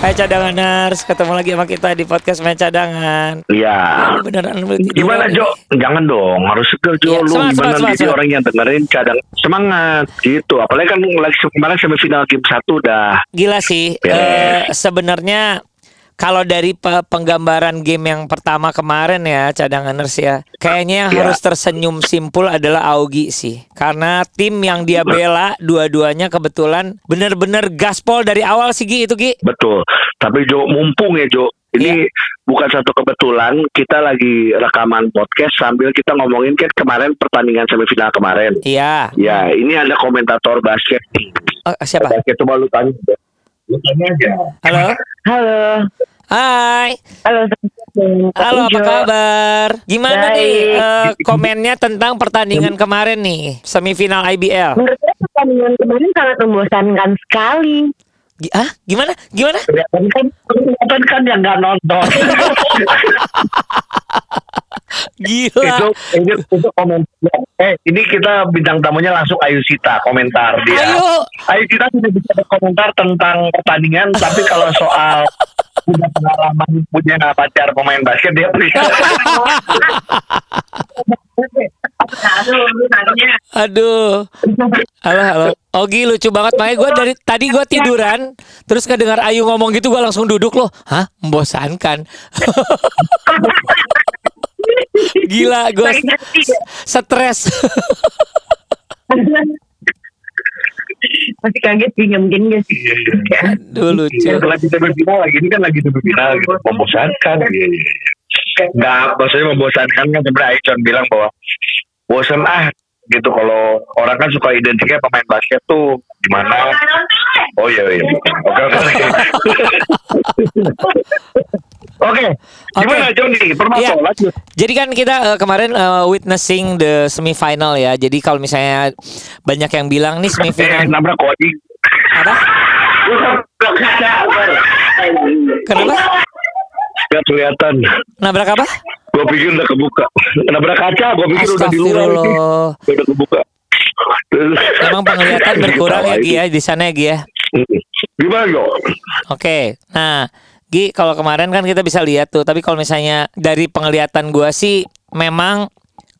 Hai cadanganers, ketemu lagi sama kita di podcast main cadangan. Iya. Beneran lu Gimana. Jo? Jangan dong, harus seger Jo. Iya, Lu semangat, gimana semangat, jadi semangat. orang yang dengerin cadang semangat gitu. Apalagi kan lagi kemarin semifinal game satu udah Gila sih. Beres. eh, Sebenarnya kalau dari pe- penggambaran game yang pertama kemarin ya cadanganers ya, kayaknya yang Iya. harus tersenyum simpul adalah Augie sih. Karena tim yang dia bela dua-duanya kebetulan bener-bener gaspol dari awal sih Gi itu Gi. betul. Tapi Jo mumpung ya Jo. Ini Iya. bukan satu kebetulan kita lagi rekaman podcast sambil kita ngomongin kan kemarin pertandingan semifinal kemarin. Iya. Ya, ini ada komentator basket. Oh, siapa? Basket coba lu tanya. Lu tanya aja. Halo. Halo. Hai. Halo. Halo, apa kabar? Gimana Baik. nih eh, komennya tentang pertandingan kemarin nih, semifinal IBL? Menurut saya pertandingan kemarin sangat membosankan sekali. Gi- ah, gimana? Gimana? Kelihatan kan, kan yang nggak nonton. Gila. itu itu itu komen eh ini kita bintang tamunya langsung Ayu Sita komentar dia Ayo. Ayu Sita sudah bisa berkomentar tentang pertandingan tapi kalau soal punya pengalaman punya pacar pemain basket dia bisa Aduh. Halo, halo. Ogi lucu banget makanya gue dari tadi gue tiduran terus kedengar Ayu ngomong gitu gue langsung duduk loh. Hah? Membosankan. Gila, gue stres. Masih kaget sih, nggak mungkin gak sih? Aduh lucu. lagi semifinal lagi ini kan lagi semifinal gitu. membosankan. Iya, iya, iya. nggak maksudnya membosankan kan sebenarnya Aicon bilang bahwa bosan ah gitu. Kalau orang kan suka identiknya pemain basket tuh gimana? Oh iya. Iya. Oke oke oke gimana Joni Permato Iya. lanjut Jadi kan kita eh, kemarin eh, witnessing the semifinal ya. Jadi kalau misalnya banyak yang bilang nih eh semifinal nabrak koding apa? Kenapa? Gak kelihatan Nabrak apa? Gue pikir udah kebuka Nabrak kaca Gue pikir udah di luar. Udah kebuka Emang penglihatan berkurang ya Gi ya di sana ya Gi ya. Gimana? Oke. Nah, Gi kalau kemarin kan kita bisa lihat tuh, tapi kalau misalnya dari penglihatan gua sih memang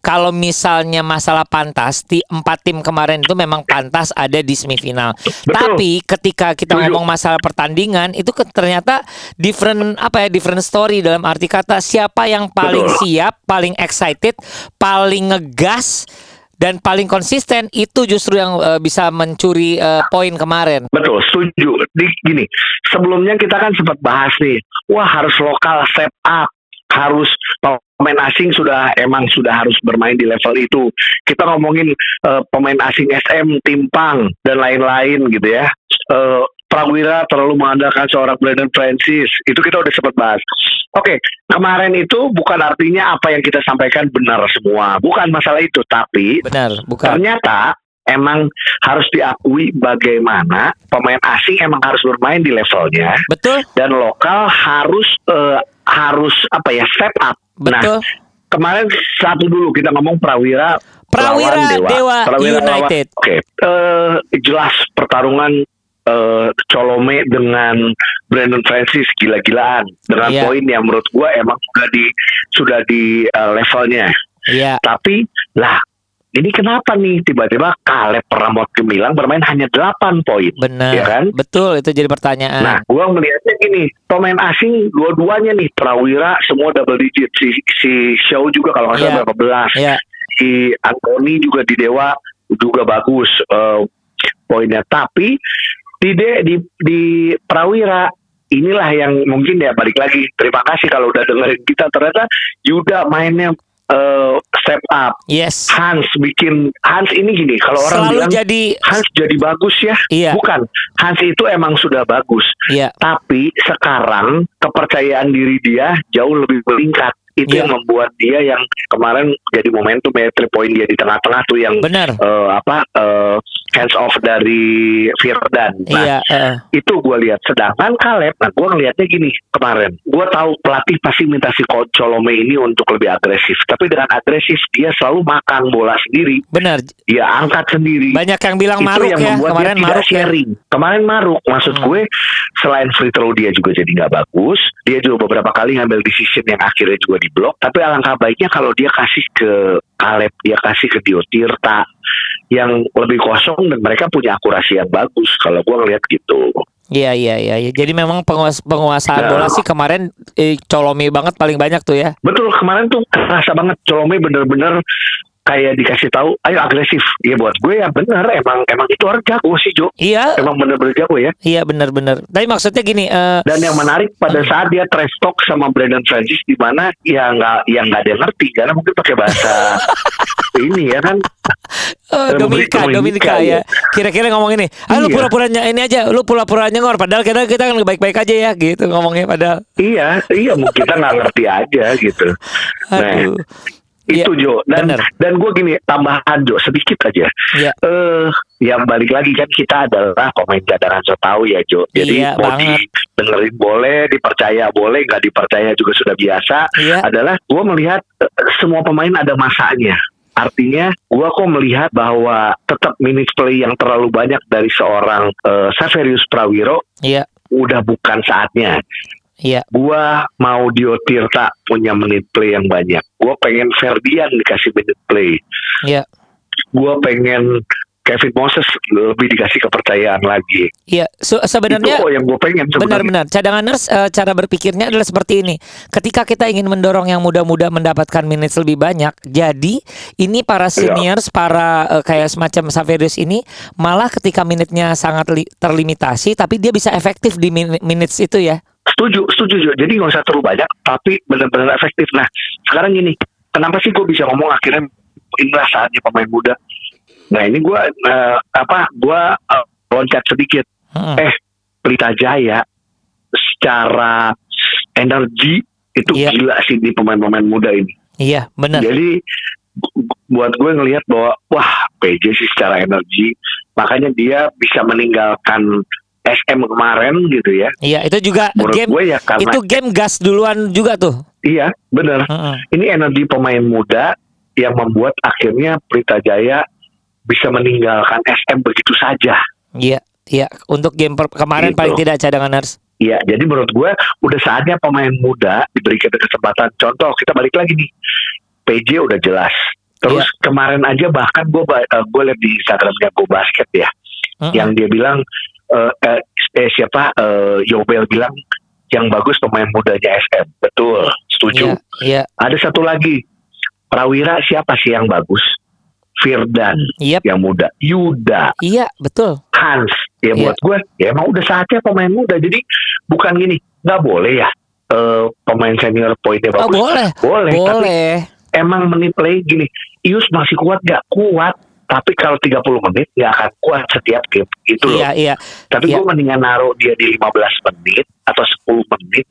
kalau misalnya masalah pantas di empat tim kemarin itu memang pantas ada di semifinal. Tapi ketika kita ngomong masalah pertandingan itu ke- ternyata different apa ya different story dalam arti kata siapa yang paling Betul. siap, paling excited, paling ngegas dan paling konsisten itu justru yang eh, bisa mencuri eh, poin kemarin. Betul, setuju. Di, gini, sebelumnya kita kan sempat bahas nih, wah harus lokal step up, harus pemain asing sudah emang sudah harus bermain di level itu. Kita ngomongin eh, pemain asing SM, Timpang dan lain-lain gitu ya. Eh, Prawira terlalu mengandalkan seorang Brandon Francis. Itu kita udah sempat bahas. Oke, kemarin itu bukan artinya apa yang kita sampaikan benar semua. Bukan masalah itu, tapi Benar, bukan. ternyata emang harus diakui bagaimana pemain asing emang harus bermain di levelnya Betul, dan lokal harus eh, harus apa ya step up. betul. Nah, kemarin satu dulu kita ngomong Prawira Prawira lawan Dewa Prawira United. Oke, eh, jelas pertarungan eh, Colome dengan Brandon Francis gila-gilaan dengan Iya. poin yang menurut gua emang sudah di sudah di eh, levelnya. Iya, Tapi lah ini kenapa nih tiba-tiba Caleb Ramot Gemilang bermain hanya 8 poin. benar. Iya kan? Betul, itu jadi pertanyaan. Nah, gua melihatnya gini, pemain asing dua-duanya nih Prawira semua double digit si si Show juga kalau nggak salah Iya. berapa belas. Iya, Si Anthony juga di Dewa juga bagus eh, poinnya. Tapi di De- di di Prawira inilah yang mungkin ya balik lagi. Terima kasih kalau udah dengerin kita ternyata Yuda mainnya eh, step up. yes. Hans bikin Hans ini gini kalau orang Selalu bilang jadi Hans jadi bagus ya Iya. bukan Hans itu emang sudah bagus iya, tapi sekarang kepercayaan diri dia jauh lebih meningkat Itu Iya. yang membuat dia yang kemarin jadi momentum ya three point dia di tengah-tengah tuh yang Benar. eh, apa eh, hands off dari Firdan. Nah, Iya, heeh. itu gue lihat. Sedangkan Kaleb, nah gue ngelihatnya gini kemarin. Gue tahu pelatih pasti minta si Colome ini untuk lebih agresif. Tapi dengan agresif dia selalu makan bola sendiri. benar. Dia angkat sendiri. Banyak yang bilang itu maruk yang ya, membuat kemarin dia tidak maruk ya. sharing. Kemarin maruk, maksud Hmm. gue selain free throw dia juga jadi nggak bagus. Dia juga beberapa kali ngambil decision yang akhirnya juga diblok. Tapi alangkah baiknya kalau dia kasih ke Kaleb, dia kasih ke Dio Tirta yang lebih kosong dan mereka punya akurasi yang bagus. Kalau gue ngeliat gitu. Iya, iya, iya. iya. Jadi memang penguas penguasaan Nah. bola sih kemarin eh, colome banget paling banyak tuh ya. Betul kemarin tuh kerasa banget Colome bener-bener kayak dikasih tahu, ayo agresif. Ya buat gue ya bener, emang emang itu orang jago sih Jo. Iya, Emang bener-bener jago ya. iya benar-benar. Tapi maksudnya gini, eh, Dan yang menarik pada saat dia trash talk sama Brandon Francis di mana ya nggak yang nggak ada yang ngerti karena mungkin pakai bahasa ini ya kan. eh, Dominika, Dominika, Dominika ya. ya. Kira-kira ngomong ini, ah lu Iya. pura-pura ny- ini aja, lu pura-pura nyengor. Padahal kita kita kan baik-baik aja ya, gitu ngomongnya. Padahal, Iya, iya mungkin kita nggak ngerti aja gitu. Nah, aduh, Iya, itu Jo. Dan bener. dan gue gini tambahan Jo sedikit aja. Iya. Eh, yang balik lagi kan kita adalah pemain cadangan so tahu ya Jo. Jadi Iya, mau banget. dengerin boleh, dipercaya boleh, nggak dipercaya juga sudah biasa. Iya. Adalah gue melihat eh, semua pemain ada masanya. Artinya, gue kok melihat bahwa tetap minute play yang terlalu banyak dari seorang eh, Saverius Prawiro iya, udah bukan saatnya. Iya, Gua mau Dio Tirta punya menit play yang banyak. Gua pengen Ferdian dikasih menit play. iya, Gua pengen Kevin Moses lebih dikasih kepercayaan lagi. iya. So, sebenarnya itu yang gue pengen. Benar-benar. Cadanganers eh, cara berpikirnya adalah seperti ini. Ketika kita ingin mendorong yang muda-muda mendapatkan minutes lebih banyak, jadi ini para Iya. seniors, para eh, kayak semacam Saverius ini malah ketika minitnya sangat li- terlimitasi, tapi dia bisa efektif di min- minutes itu ya. Setuju, setuju. Jadi nggak usah terlalu banyak, tapi benar-benar efektif. Nah, sekarang gini, kenapa sih gue bisa ngomong akhirnya inilah saatnya pemain muda. Nah ini gue eh, apa? Gue eh, loncat sedikit. Mm-mm. Eh, Pelita Jaya secara energi itu Iya. gila sih di pemain-pemain muda ini. Iya, benar. Jadi bu- buat gue ngelihat bahwa wah PJ sih secara energi makanya dia bisa meninggalkan SM kemarin gitu ya. Iya, itu juga Menurut game gue ya karena itu game gas duluan juga tuh. iya benar. Mm-mm. Ini energi pemain muda yang membuat akhirnya Pelita Jaya bisa meninggalkan SM begitu saja. Iya, iya. Untuk game per- kemarin Gitu. paling tidak cadanganers. Iya, jadi menurut gue udah saatnya pemain muda diberikan kesempatan. Contoh kita balik lagi nih, PJ udah jelas. Terus Iya. kemarin aja bahkan gue gue lihat di Instagramnya Go Basket ya, Mm-mm. yang dia bilang eh, eh, eh, siapa eh, Yobel bilang yang bagus pemain mudanya SM. Betul, setuju. Iya, iya. Ada satu lagi, Prawira siapa sih yang bagus? Firdan Yep. yang muda, Yuda, Iya, betul. Hans. Ya Iya. buat gue, ya emang udah saatnya pemain muda. Jadi bukan gini, nggak boleh ya eh, pemain senior poinnya Oh, bagus. boleh. boleh, tapi Boleh. emang menit play gini. Ius masih kuat nggak? Kuat. Tapi kalau 30 menit nggak akan kuat setiap game gitu loh. Iya, iya. Tapi iya. gue mendingan naruh dia di 15 menit atau 10 menit.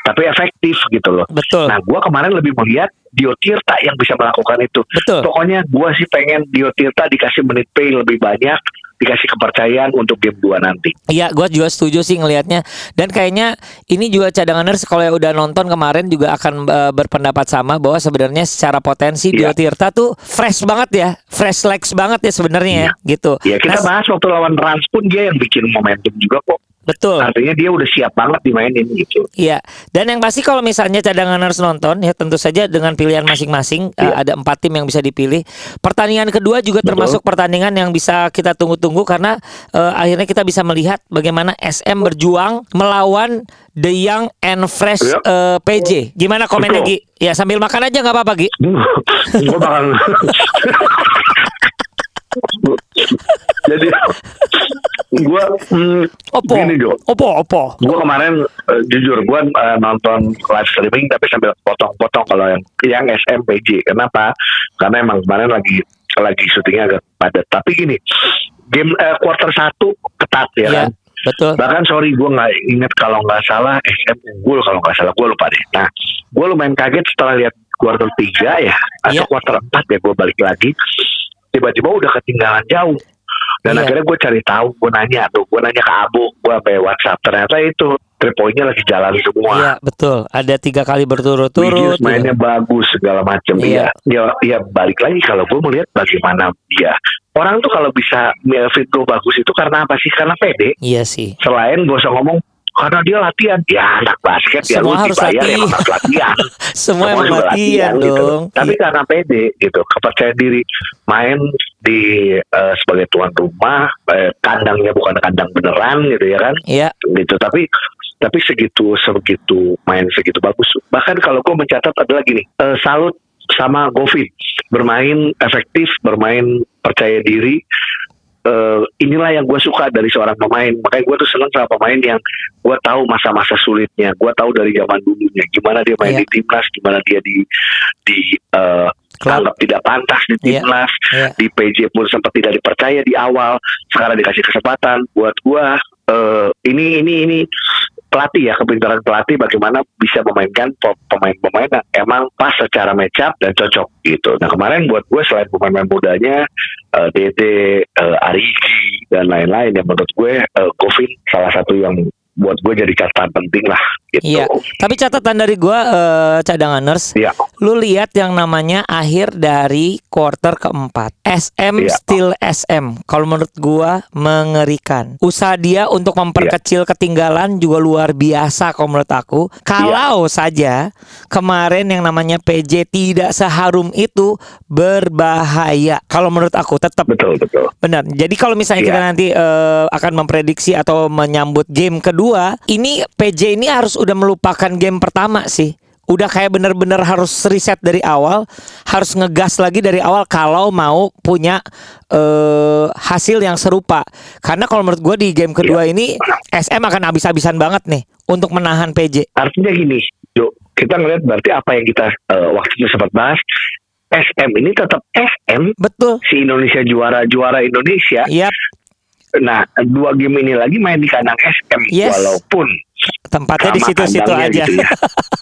Tapi efektif gitu loh. Betul. Nah, gue kemarin lebih melihat Dio Tirta yang bisa melakukan itu. Betul. Pokoknya gue sih pengen Dio Tirta dikasih menit play lebih banyak, dikasih kepercayaan untuk game 2 nanti. Iya, gue juga setuju sih ngelihatnya. Dan kayaknya ini juga cadanganers kalau yang udah nonton kemarin juga akan eh, berpendapat sama bahwa sebenarnya secara potensi Dio Iya. Tirta tuh fresh banget ya, fresh legs banget ya sebenarnya ya, gitu. Ya kita Nah, bahas waktu lawan Rans pun dia yang bikin momentum juga kok. Betul. Artinya dia udah siap banget dimainin gitu. Iya, dan yang pasti kalau misalnya cadangan harus nonton ya tentu saja dengan pilihan masing-masing eh, Iya. ada empat tim yang bisa dipilih. Pertandingan kedua juga Betul. termasuk pertandingan yang bisa kita tunggu-tunggu karena eh, akhirnya kita bisa melihat bagaimana SM berjuang melawan The Young and Fresh Iya. eh, PJ. Gimana komennya. Gi? Ya sambil makan aja nggak apa-apa Gi. gue bakal jadi gue hmm, Opo, gini Jo opo, opo. gue kemarin eh, jujur gue eh, nonton live streaming tapi sambil potong-potong kalau yang yang SMPJ kenapa karena emang kemarin lagi lagi syutingnya agak padat tapi gini game eh, quarter satu ketat ya Iya. kan betul. Bahkan sorry gue nggak inget kalau nggak salah SM unggul kalau nggak salah gue lupa deh. Nah gue lumayan kaget setelah lihat kuarter 3 ya atau Iya. kuarter 4 ya gue balik lagi. Tiba-tiba udah ketinggalan jauh. Dan Iya. akhirnya gue cari tahu, gue nanya tuh, gue nanya ke Abu, gue sampai WhatsApp ternyata itu three point-nya lagi jalan semua. Iya betul. Ada tiga kali berturut-turut. Wiggins gitu. mainnya bagus segala macam Iya. ya. Ya, ya balik lagi kalau gue melihat bagaimana dia. Orang tuh kalau bisa fit goal bagus itu karena apa sih? Karena pede. Iya sih. Selain gak usah ngomong karena dia latihan. Ya anak basket ya Semua lu harus dibayar latihan. ya harus latihan. Semua Semua juga latihan gitu. dong. Tapi Iya. karena pede gitu, kepercayaan diri main di eh, sebagai tuan rumah, eh, kandangnya bukan kandang beneran gitu ya kan Iya. gitu tapi tapi segitu segitu main segitu bagus bahkan kalau gue mencatat adalah gini eh, salut sama Govic bermain efektif bermain percaya diri Eh, inilah yang gue suka dari seorang pemain makanya gue tuh seneng sama pemain yang gue tahu masa-masa sulitnya gue tahu dari zaman dulunya gimana dia main Iya. di timnas gimana dia di di eh, Klub. anggap tidak pantas di Iya. timnas Iya. di PJ pun sempat tidak dipercaya di awal sekarang dikasih kesempatan buat gua eh, ini ini ini pelatih ya kepintaran pelatih bagaimana bisa memainkan pe- pemain-pemain yang emang pas secara match up dan cocok gitu. Nah kemarin buat gue selain pemain-pemain mudanya eh, Dede, eh, Arigi dan lain-lain yang menurut gue eh, Govin salah satu yang buat gue jadi catatan penting lah gitu. Iya. Tapi catatan dari gua eh, cadanganers, Iya. lu lihat yang namanya akhir dari quarter keempat. SM Iya. still SM. Kalau menurut gua mengerikan. Usaha dia untuk Iya. memperkecil ketinggalan juga luar biasa kalau menurut aku. Kalau Iya. saja kemarin yang namanya PJ tidak seharum itu berbahaya. Kalau menurut aku tetap Betul betul. Benar. Jadi kalau misalnya Iya. kita nanti eh, akan memprediksi atau menyambut game kedua, ini PJ ini harus udah melupakan game pertama sih. Udah kayak bener-bener harus riset dari awal, harus ngegas lagi dari awal kalau mau punya eh, hasil yang serupa. Karena kalau menurut gue di game kedua Iya. ini SM akan habis-habisan banget nih untuk menahan PJ. Artinya gini, Jo, kita ngeliat berarti apa yang kita eh, waktu itu sempat bahas, SM ini tetap SM, Betul. si Indonesia juara juara Indonesia. Yap. Nah, dua game ini lagi main di kandang SM, Yes. walaupun Tempatnya di situ-situ aja. gitu ya.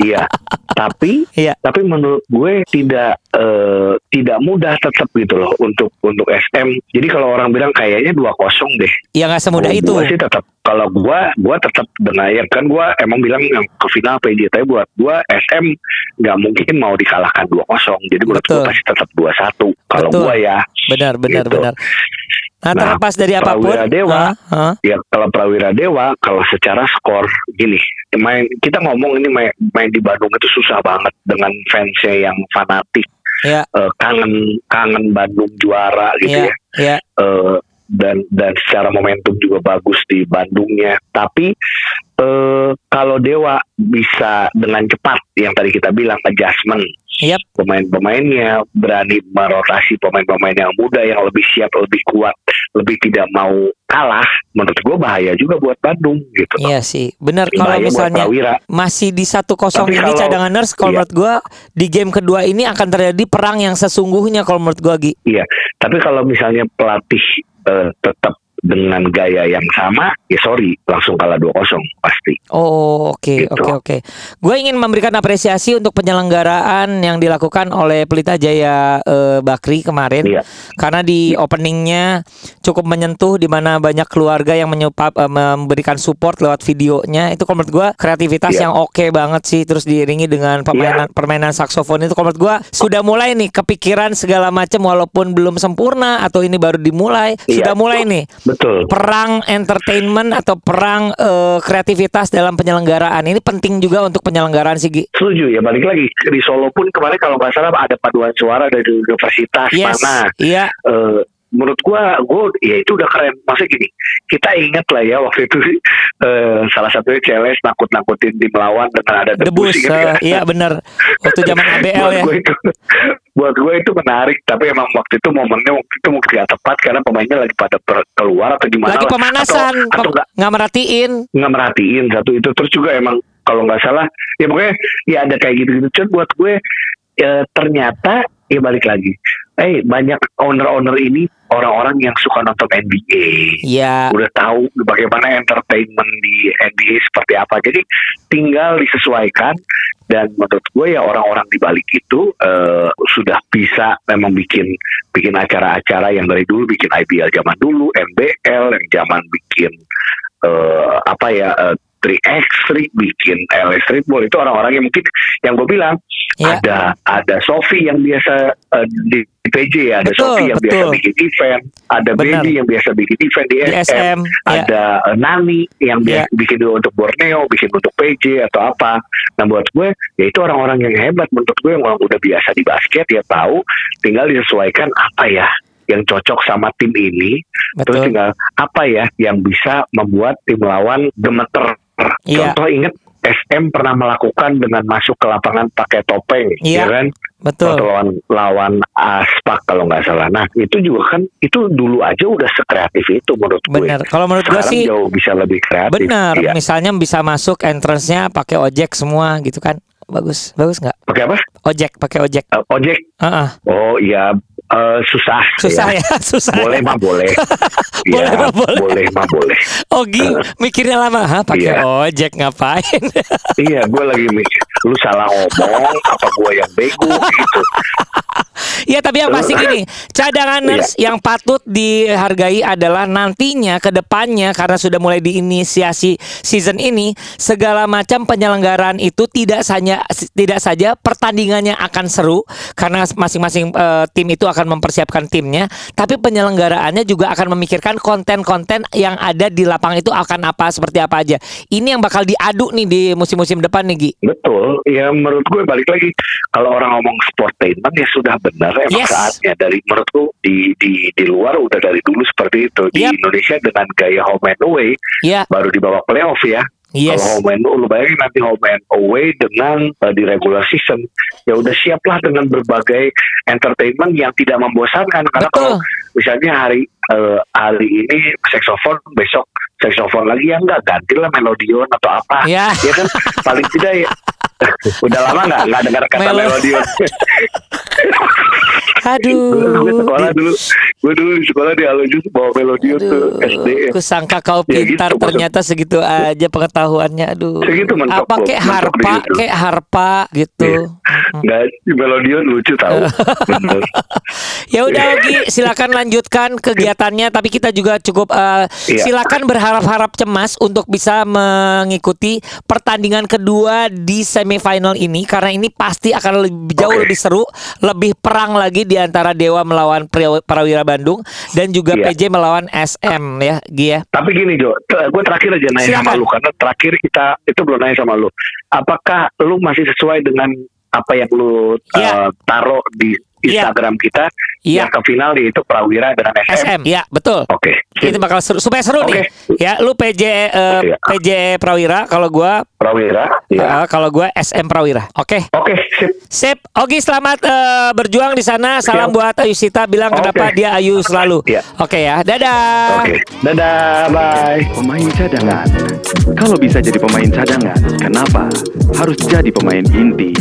Iya, tapi Iya. tapi menurut gue tidak eh, tidak mudah tetap gitu loh untuk untuk SM. Jadi kalau orang bilang kayaknya dua kosong deh. Ya nggak semudah Kalau itu. Gua sih tetap kalau gua gua tetap dengan ya kan gua emang bilang yang ke final PJ tapi buat gua SM nggak mungkin mau dikalahkan 2-0. Jadi menurut gua pasti tetap 2-1 kalau Betul. gua ya. Benar, benar, Gitu. benar. Nah, Nah, terlepas dari apa pun, Prawira Dewa? Hah? Ya kalau Prawira Dewa kalau secara skor gini, main kita ngomong ini main, main di Bandung itu susah banget dengan fansnya yang fanatik, ya, eh, kangen kangen Bandung juara gitu ya, ya. ya, eh, dan dan secara momentum juga bagus di Bandungnya. Tapi eh, kalau Dewa bisa dengan cepat yang tadi kita bilang adjustment Yap. pemain-pemainnya berani merotasi pemain-pemain yang muda yang lebih siap, lebih kuat, lebih tidak mau kalah. Menurut gue bahaya juga buat Bandung gitu. Iya sih, benar. Kalau misalnya masih di satu kosong ini kalau- cadanganers, kalau iya. menurut gua di game kedua ini akan terjadi perang yang sesungguhnya kalau menurut gua Gi. Iya, tapi kalau misalnya pelatih eh, tetap dengan gaya yang sama, ya sorry, langsung kalah 2-0 pasti. Oh, oke, Gitu. oke, oke. Gue ingin memberikan apresiasi untuk penyelenggaraan yang dilakukan oleh Pelita Jaya eh, Bakri kemarin. Iya. Karena di openingnya cukup menyentuh di mana banyak keluarga yang menyupap, eh, memberikan support lewat videonya. Itu kalau menurut gue kreativitas Iya. yang oke banget sih. Terus diiringi dengan permainan permainan saksofon itu kalau menurut gue sudah mulai nih kepikiran segala macam walaupun belum sempurna atau ini baru dimulai. Iya. Sudah mulai nih Betul. Perang entertainment atau perang eh, kreativitas dalam penyelenggaraan ini penting juga untuk penyelenggaraan sih. Setuju ya balik lagi di Solo pun kemarin kalau nggak salah ada paduan suara dari universitas Yes, mana. iya, Eh, menurut gua, gua ya itu udah keren. Maksudnya gini, kita ingat lah ya waktu itu eh, salah satunya Celes nakut-nakutin tim lawan dengan ada debus. debus, ingat eh, nggak? iya bener. Waktu zaman ABL ya. itu buat gue itu menarik tapi emang waktu itu momennya waktu itu mungkin gak tepat karena pemainnya lagi pada keluar atau gimana Lagi pemanasan, atau, atau pem- nggak nggak merhatiin. nggak merhatiin satu itu terus juga emang kalau nggak salah ya pokoknya ya ada kayak gitu gitu cuman buat gue ya, ternyata ya balik lagi. Eh banyak owner-owner ini orang-orang yang suka nonton NBA. Iya. Udah tahu bagaimana entertainment di NBA seperti apa. Jadi tinggal disesuaikan dan menurut gue ya orang-orang di balik itu eh, sudah bisa memang bikin bikin acara-acara yang dari dulu bikin IBL zaman dulu, MBL yang zaman bikin eh, apa ya eh, 3x3 bikin LA Streetball itu orang-orang yang mungkin yang gue bilang Iya. ada ada Sofi yang biasa eh, di PJ ya, ada Betul, Sofi yang biasa betul. bikin event, ada Benar. Baby yang biasa bikin event di, Di SM, ya. ada eh, Nani yang biasa bikin dulu untuk Borneo, bikin untuk PJ atau apa. Nah buat gue ya itu orang-orang yang hebat menurut gue yang orang udah biasa di basket ya tahu, tinggal disesuaikan apa ya yang cocok sama tim ini, terus Betul. tinggal apa ya yang bisa membuat tim lawan gemeter. Iya. Contoh inget SM pernah melakukan dengan masuk ke lapangan pakai topeng, Iya. ya kan? Betul. Waktu lawan lawan Aspak kalau nggak salah. Nah itu juga kan itu dulu aja udah sekreatif itu menurut gue. Benar. Kalau menurut gue Sekarang sih jauh bisa lebih kreatif. benar. Iya. Misalnya bisa masuk entrance-nya pakai ojek semua gitu kan. Bagus. Bagus nggak? Pakai apa? Ojek, pakai ojek. Eh, ojek. Heeh. Oh iya eh, susah. Susah ya, susah. Boleh ya. mah boleh. Boleh Iya, mah boleh. boleh mah boleh. Ogi mikirnya lama, hah pakai Iya. ojek ngapain? iya, gue lagi mikir, lu salah ngomong, apa gue yang bego gitu. Ya tapi yang pasti gini, cadanganers Iya. yang patut dihargai adalah nantinya ke depannya karena sudah mulai diinisiasi season ini, segala macam penyelenggaraan itu tidak saja tidak saja pertandingannya akan seru karena masing-masing eh, tim itu akan mempersiapkan timnya, tapi penyelenggaraannya juga akan memikirkan konten-konten yang ada di lapangan itu akan apa seperti apa aja. Ini yang bakal diadu nih di musim-musim depan nih Gi. Betul, ya menurut gue balik lagi kalau orang ngomong sportainment ya sudah benar emang Yes. saatnya dari menurutku di di di luar udah dari dulu seperti itu di Yap. Indonesia dengan gaya home and away Ya, baru di babak playoff ya. yes. Kalau home and lu bayangin nanti home and away dengan uh, di regular season ya udah siaplah dengan berbagai entertainment yang tidak membosankan karena Betul. kalau misalnya hari uh, hari ini saxophone besok saxophone lagi ya enggak gantilah melodion atau apa Ya. ya kan paling tidak ya udah lama nggak nggak dengar kata Melo- melodion Aduh. gue sekolah dulu gue dulu di sekolah di Alojus bawa melodion tuh SD kusangka kau Ya pintar gitu, ternyata segitu aja pengetahuannya. Aduh. Segitu mentok Apa kayak harpa, kayak harpa gitu. Mm. nggak di melodion lucu tahu bener Ya udah Ogi, silakan lanjutkan kegiatannya tapi kita juga cukup eh, Iya. silakan berharap-harap cemas untuk bisa mengikuti pertandingan kedua di semifinal ini karena ini pasti akan lebih jauh Oke. lebih seru, lebih perang lagi di antara Dewa melawan Prawira Bandung dan juga Iya. PJ melawan SM ya, Gi ya. Tapi gini Jo, gue terakhir aja nanya Silakan. sama lu karena terakhir kita itu belum nanya sama lu. Apakah lu masih sesuai dengan apa yang lu Iya. uh, taruh di. Instagram kita Iya. yang ke final yaitu Prawira dengan SM? SM, ya betul. Oke. Itu bakal seru, supaya seru nih. Oke. Ya, lu PJ eh, Oke, ya. PJ Prawira, kalau gua Prawira. Iya. eh, kalau gua SM Prawira. Oke. Oke, sip. Sip, Ogi selamat eh, berjuang di sana. Salam Siap. buat Ayu Sita bilang Oke. kenapa dia Ayu selalu. Iya. Oke ya, dadah. Oke. Dadah, bye. Pemain cadangan. Kalau bisa jadi pemain cadangan, kenapa harus jadi pemain inti?